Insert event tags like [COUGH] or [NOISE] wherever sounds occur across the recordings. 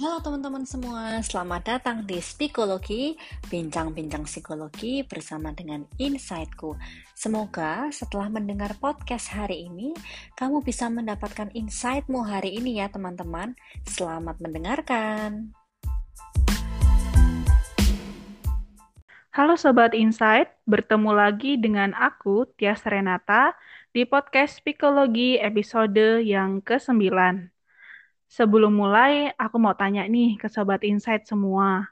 Halo teman-teman semua, selamat datang di Psikologi, bincang-bincang psikologi bersama dengan Insightku. Semoga setelah mendengar podcast hari ini, kamu bisa mendapatkan insightmu hari ini ya teman-teman. Selamat mendengarkan. Halo Sobat Insight, bertemu lagi dengan aku, Tias Renata, di podcast Psikologi episode yang ke-9. Sebelum mulai, aku mau tanya nih ke Sobat Insight semua.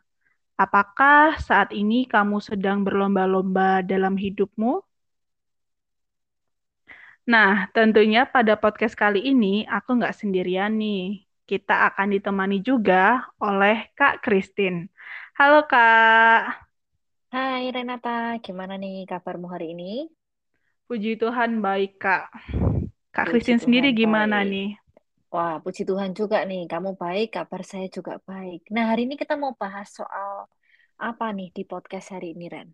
Apakah saat ini kamu sedang berlomba-lomba dalam hidupmu? Nah, tentunya pada podcast kali ini aku nggak sendirian nih. Kita akan ditemani juga oleh Kak Christine. Halo Kak. Hai Renata, gimana nih kabarmu hari ini? Puji Tuhan baik, Kak. Kak Christine sendiri gimana baik. nih? Wah, puji Tuhan juga nih, kamu baik, kabar saya juga baik. Nah, hari ini kita mau bahas soal apa nih di podcast hari ini, Ren?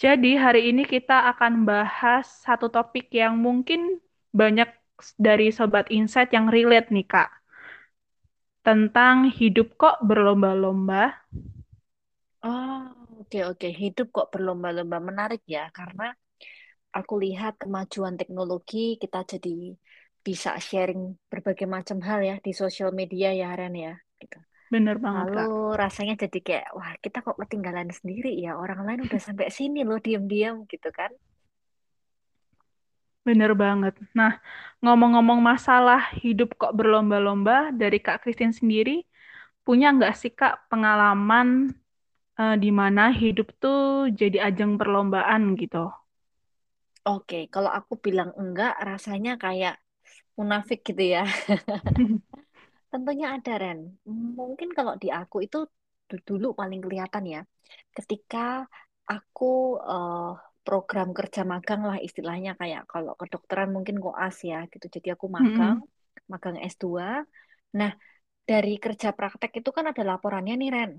Jadi, hari ini kita akan bahas satu topik yang mungkin banyak dari Sobat Insight yang relate nih, Kak. Tentang hidup kok berlomba-lomba. Oh, Oke, oke. Hidup kok berlomba-lomba menarik ya, karena aku lihat kemajuan teknologi, kita jadi bisa sharing berbagai macam hal ya di sosial media ya, Ren ya. Gitu. Bener banget, Lalu Kak. rasanya jadi kayak, wah kita kok ketinggalan sendiri ya, orang lain udah sampai sini loh, diam-diam gitu kan. Bener banget. Nah, ngomong-ngomong masalah hidup kok berlomba-lomba, dari Kak Christine sendiri, punya nggak sih Kak pengalaman uh, di mana hidup tuh jadi ajang perlombaan gitu. Oke, kalau aku bilang enggak, rasanya kayak munafik gitu ya. [LAUGHS] [LAUGHS] Tentunya ada, Ren. Mungkin kalau di aku itu dulu paling kelihatan ya. Ketika aku uh, program kerja magang lah istilahnya kayak kalau kedokteran mungkin koas ya gitu. Jadi aku magang, mm -hmm. magang S2. Nah, dari kerja praktek itu kan ada laporannya nih, Ren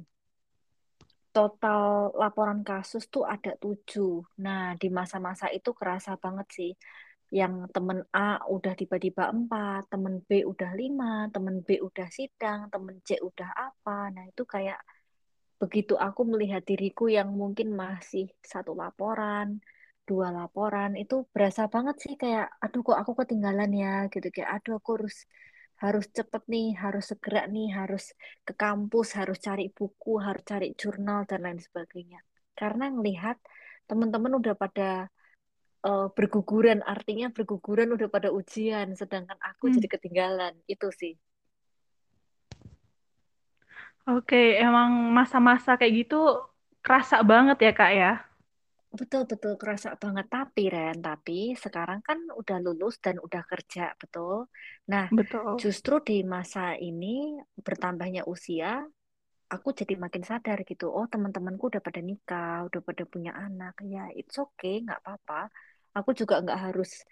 total laporan kasus tuh ada tujuh. Nah, di masa-masa itu kerasa banget sih. Yang temen A udah tiba-tiba empat, temen B udah lima, temen B udah sidang, temen C udah apa. Nah, itu kayak begitu aku melihat diriku yang mungkin masih satu laporan, dua laporan, itu berasa banget sih kayak, aduh kok aku ketinggalan ya, gitu. Kayak, aduh aku harus harus cepet nih, harus segera nih, harus ke kampus, harus cari buku, harus cari jurnal dan lain sebagainya. Karena ngelihat teman-teman udah pada uh, berguguran, artinya berguguran udah pada ujian, sedangkan aku hmm. jadi ketinggalan. Itu sih. Oke, emang masa-masa kayak gitu kerasa banget ya kak ya? Betul, betul, kerasa banget. Tapi, Ren, tapi sekarang kan udah lulus dan udah kerja, betul? Nah, betul. justru di masa ini bertambahnya usia, aku jadi makin sadar gitu. Oh, teman-temanku udah pada nikah, udah pada punya anak. Ya, it's okay, nggak apa-apa. Aku juga nggak harus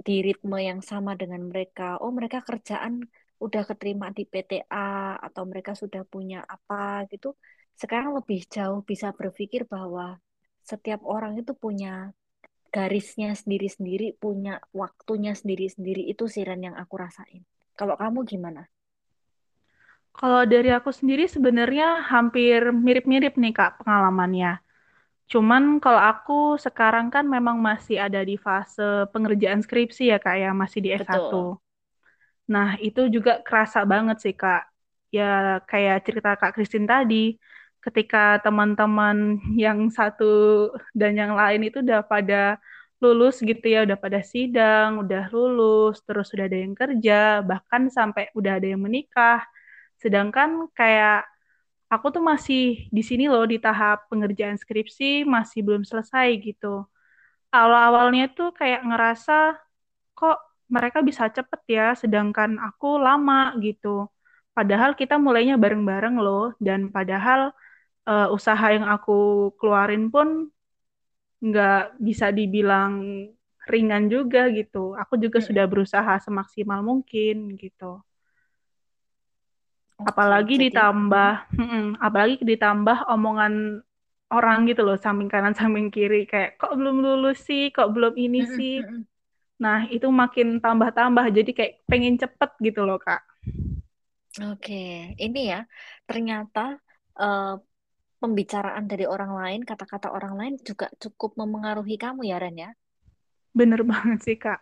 di ritme yang sama dengan mereka. Oh, mereka kerjaan udah keterima di PTA atau mereka sudah punya apa gitu. Sekarang lebih jauh bisa berpikir bahwa setiap orang itu punya garisnya sendiri-sendiri, punya waktunya sendiri-sendiri. Itu siran yang aku rasain. Kalau kamu gimana? Kalau dari aku sendiri sebenarnya hampir mirip-mirip nih Kak pengalamannya. Cuman kalau aku sekarang kan memang masih ada di fase pengerjaan skripsi ya Kak ya, masih di S1. Betul. Nah, itu juga kerasa banget sih Kak. Ya kayak cerita Kak Kristin tadi, ketika teman-teman yang satu dan yang lain itu udah pada lulus gitu ya, udah pada sidang, udah lulus, terus sudah ada yang kerja, bahkan sampai udah ada yang menikah. Sedangkan kayak aku tuh masih di sini loh di tahap pengerjaan skripsi, masih belum selesai gitu. Awal-awalnya tuh kayak ngerasa kok mereka bisa cepet ya, sedangkan aku lama gitu. Padahal kita mulainya bareng-bareng loh, dan padahal uh, usaha yang aku keluarin pun nggak bisa dibilang ringan juga gitu. Aku juga sudah berusaha semaksimal mungkin gitu. Apalagi jadi... ditambah, hmm, apalagi ditambah omongan orang gitu loh, samping kanan [LAUGHS] samping kiri kayak kok belum lulus sih, kok belum ini sih. Nah itu makin tambah-tambah, jadi kayak pengen cepet gitu loh kak. Oke, ini ya ternyata eh, pembicaraan dari orang lain, kata-kata orang lain juga cukup memengaruhi kamu ya, Ren ya. Bener [LAUGHS] banget sih, Kak.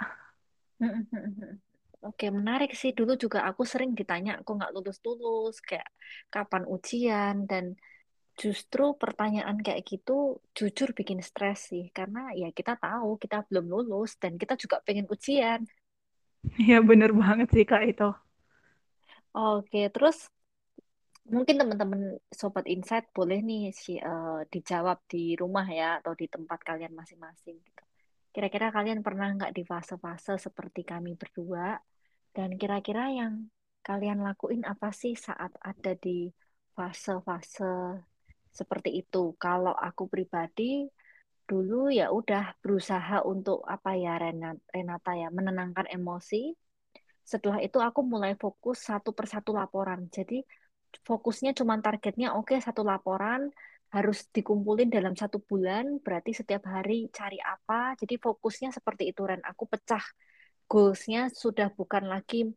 Oke, menarik sih. Dulu juga aku sering ditanya, aku nggak lulus-lulus, kayak kapan ujian, dan justru pertanyaan kayak gitu jujur bikin stres sih, karena ya kita tahu kita belum lulus, dan kita juga pengen ujian. Iya, bener banget sih, Kak, itu. Oke, terus Mungkin teman-teman Sobat Insight boleh nih si, eh, dijawab di rumah ya atau di tempat kalian masing-masing gitu. Kira-kira kalian pernah nggak di fase-fase seperti kami berdua? Dan kira-kira yang kalian lakuin apa sih saat ada di fase-fase seperti itu? Kalau aku pribadi dulu ya udah berusaha untuk apa ya Rena- Renata ya menenangkan emosi setelah itu aku mulai fokus satu persatu laporan. Jadi fokusnya cuma targetnya oke satu laporan harus dikumpulin dalam satu bulan, berarti setiap hari cari apa. Jadi fokusnya seperti itu Ren. Aku pecah goalsnya sudah bukan lagi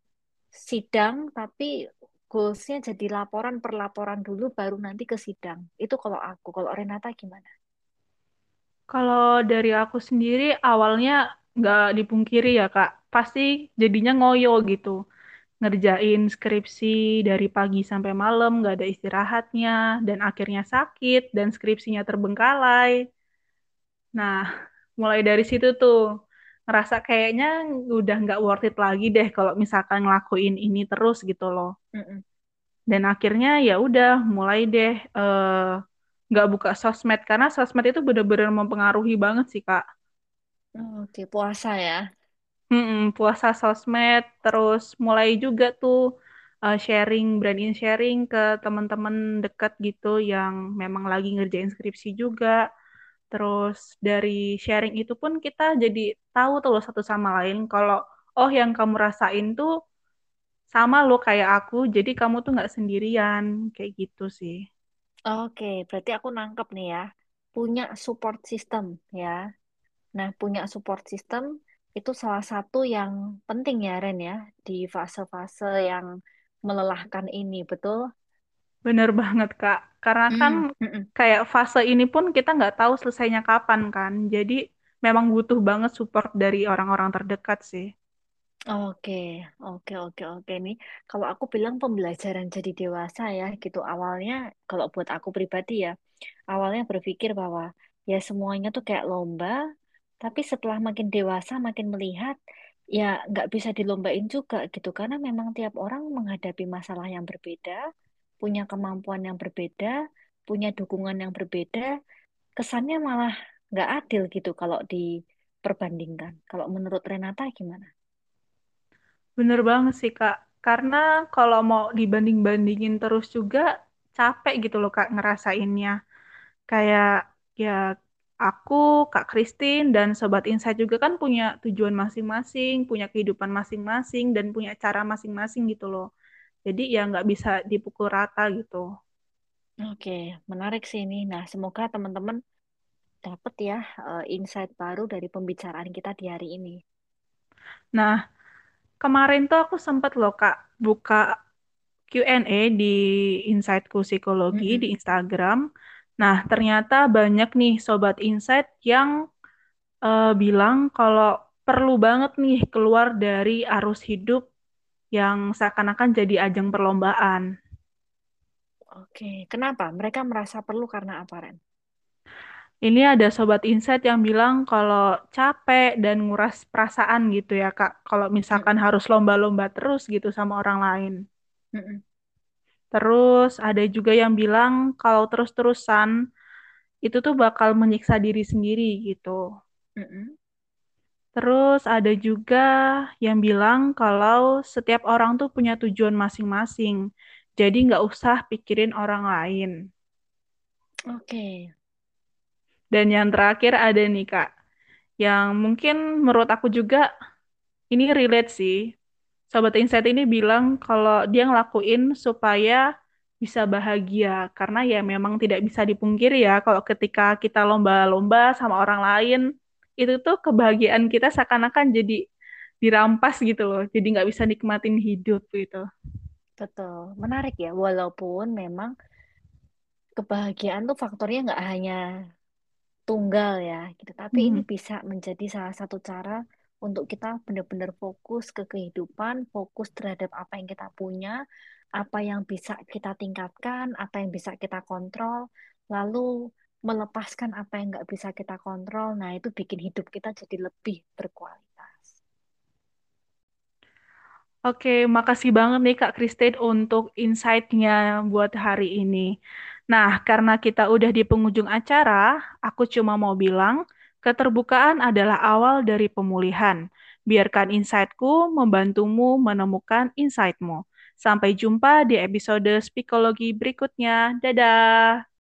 sidang, tapi goalsnya jadi laporan per laporan dulu, baru nanti ke sidang. Itu kalau aku. Kalau Renata gimana? Kalau dari aku sendiri, awalnya nggak dipungkiri ya, Kak. Pasti jadinya ngoyo gitu. Ngerjain skripsi dari pagi sampai malam, nggak ada istirahatnya, dan akhirnya sakit, dan skripsinya terbengkalai. Nah, [LAUGHS] mulai dari situ tuh, ngerasa kayaknya udah nggak worth it lagi deh kalau misalkan ngelakuin ini terus gitu loh. Mm-mm. Dan akhirnya ya udah mulai deh eh, nggak buka sosmed karena sosmed itu bener-bener mempengaruhi banget sih Kak. Oke, puasa ya. Mm-mm, puasa sosmed terus mulai juga tuh eh, sharing, beraniin sharing ke teman-teman dekat gitu yang memang lagi ngerjain skripsi juga. Terus dari sharing itu pun kita jadi tahu tuh loh satu sama lain kalau oh yang kamu rasain tuh sama lo kayak aku, jadi kamu tuh nggak sendirian kayak gitu sih. Oke, berarti aku nangkep nih ya. Punya support system ya. Nah, punya support system itu salah satu yang penting ya, Ren ya, di fase-fase yang melelahkan ini, betul? Bener banget, Kak. Karena kan Hmm, mm-mm. kayak fase ini pun kita nggak tahu selesainya kapan kan. Jadi memang butuh banget support dari orang-orang terdekat sih. Oke, oke, oke, oke nih. Kalau aku bilang pembelajaran jadi dewasa ya, gitu. Awalnya, kalau buat aku pribadi ya, awalnya berpikir bahwa ya semuanya tuh kayak lomba, tapi setelah makin dewasa, makin melihat, ya nggak bisa dilombain juga gitu. Karena memang tiap orang menghadapi masalah yang berbeda, punya kemampuan yang berbeda, punya dukungan yang berbeda, kesannya malah nggak adil gitu kalau diperbandingkan. Kalau menurut Renata gimana? Bener banget sih, Kak. Karena kalau mau dibanding-bandingin terus juga capek gitu loh, Kak, ngerasainnya. Kayak ya aku, Kak Christine, dan Sobat Insight juga kan punya tujuan masing-masing, punya kehidupan masing-masing, dan punya cara masing-masing gitu loh. Jadi ya nggak bisa dipukul rata gitu. Oke, menarik sih ini. Nah, semoga teman-teman dapat ya eh, insight baru dari pembicaraan kita di hari ini. Nah, kemarin tuh aku sempat loh Kak buka Q&A di Insightku Psikologi di Mm-mm. Instagram. Nah, ternyata banyak nih Sobat Insight yang eh, bilang kalau perlu banget nih keluar dari arus hidup yang seakan-akan jadi ajang perlombaan. Oke, kenapa? Mereka merasa perlu karena apa, Ren? Ini ada Sobat Insight yang bilang kalau capek dan nguras perasaan gitu ya Kak. Kalau misalkan Mm-mm. harus lomba-lomba terus gitu sama orang lain. Mm-mm. Terus ada juga yang bilang kalau terus-terusan itu tuh bakal menyiksa diri sendiri gitu. Terus ada juga yang bilang kalau setiap orang tuh punya tujuan masing-masing. Jadi nggak usah pikirin orang lain. Oke. Dan yang terakhir ada nih Kak, yang mungkin menurut aku juga ini relate sih. Sobat Insight ini bilang kalau dia ngelakuin supaya bisa bahagia. Karena ya memang tidak bisa dipungkiri ya kalau ketika kita lomba-lomba sama orang lain, itu tuh kebahagiaan kita seakan-akan jadi dirampas gitu loh. Jadi nggak bisa nikmatin hidup gitu. Betul. Menarik ya, walaupun memang kebahagiaan tuh faktornya nggak hanya tunggal ya gitu. Tapi ini Hmm. bisa menjadi salah satu cara untuk kita benar-benar fokus ke kehidupan, fokus terhadap apa yang kita punya, apa yang bisa kita tingkatkan, apa yang bisa kita kontrol, lalu melepaskan apa yang nggak bisa kita kontrol. Nah, itu bikin hidup kita jadi lebih berkualitas. Oke, makasih banget nih Kak Christine untuk insight-nya buat hari ini. Nah, karena kita udah di penghujung acara, aku cuma mau bilang, keterbukaan adalah awal dari pemulihan. Biarkan insight-ku membantumu menemukan insight-mu. Sampai jumpa di episode psikologi berikutnya. Dadah!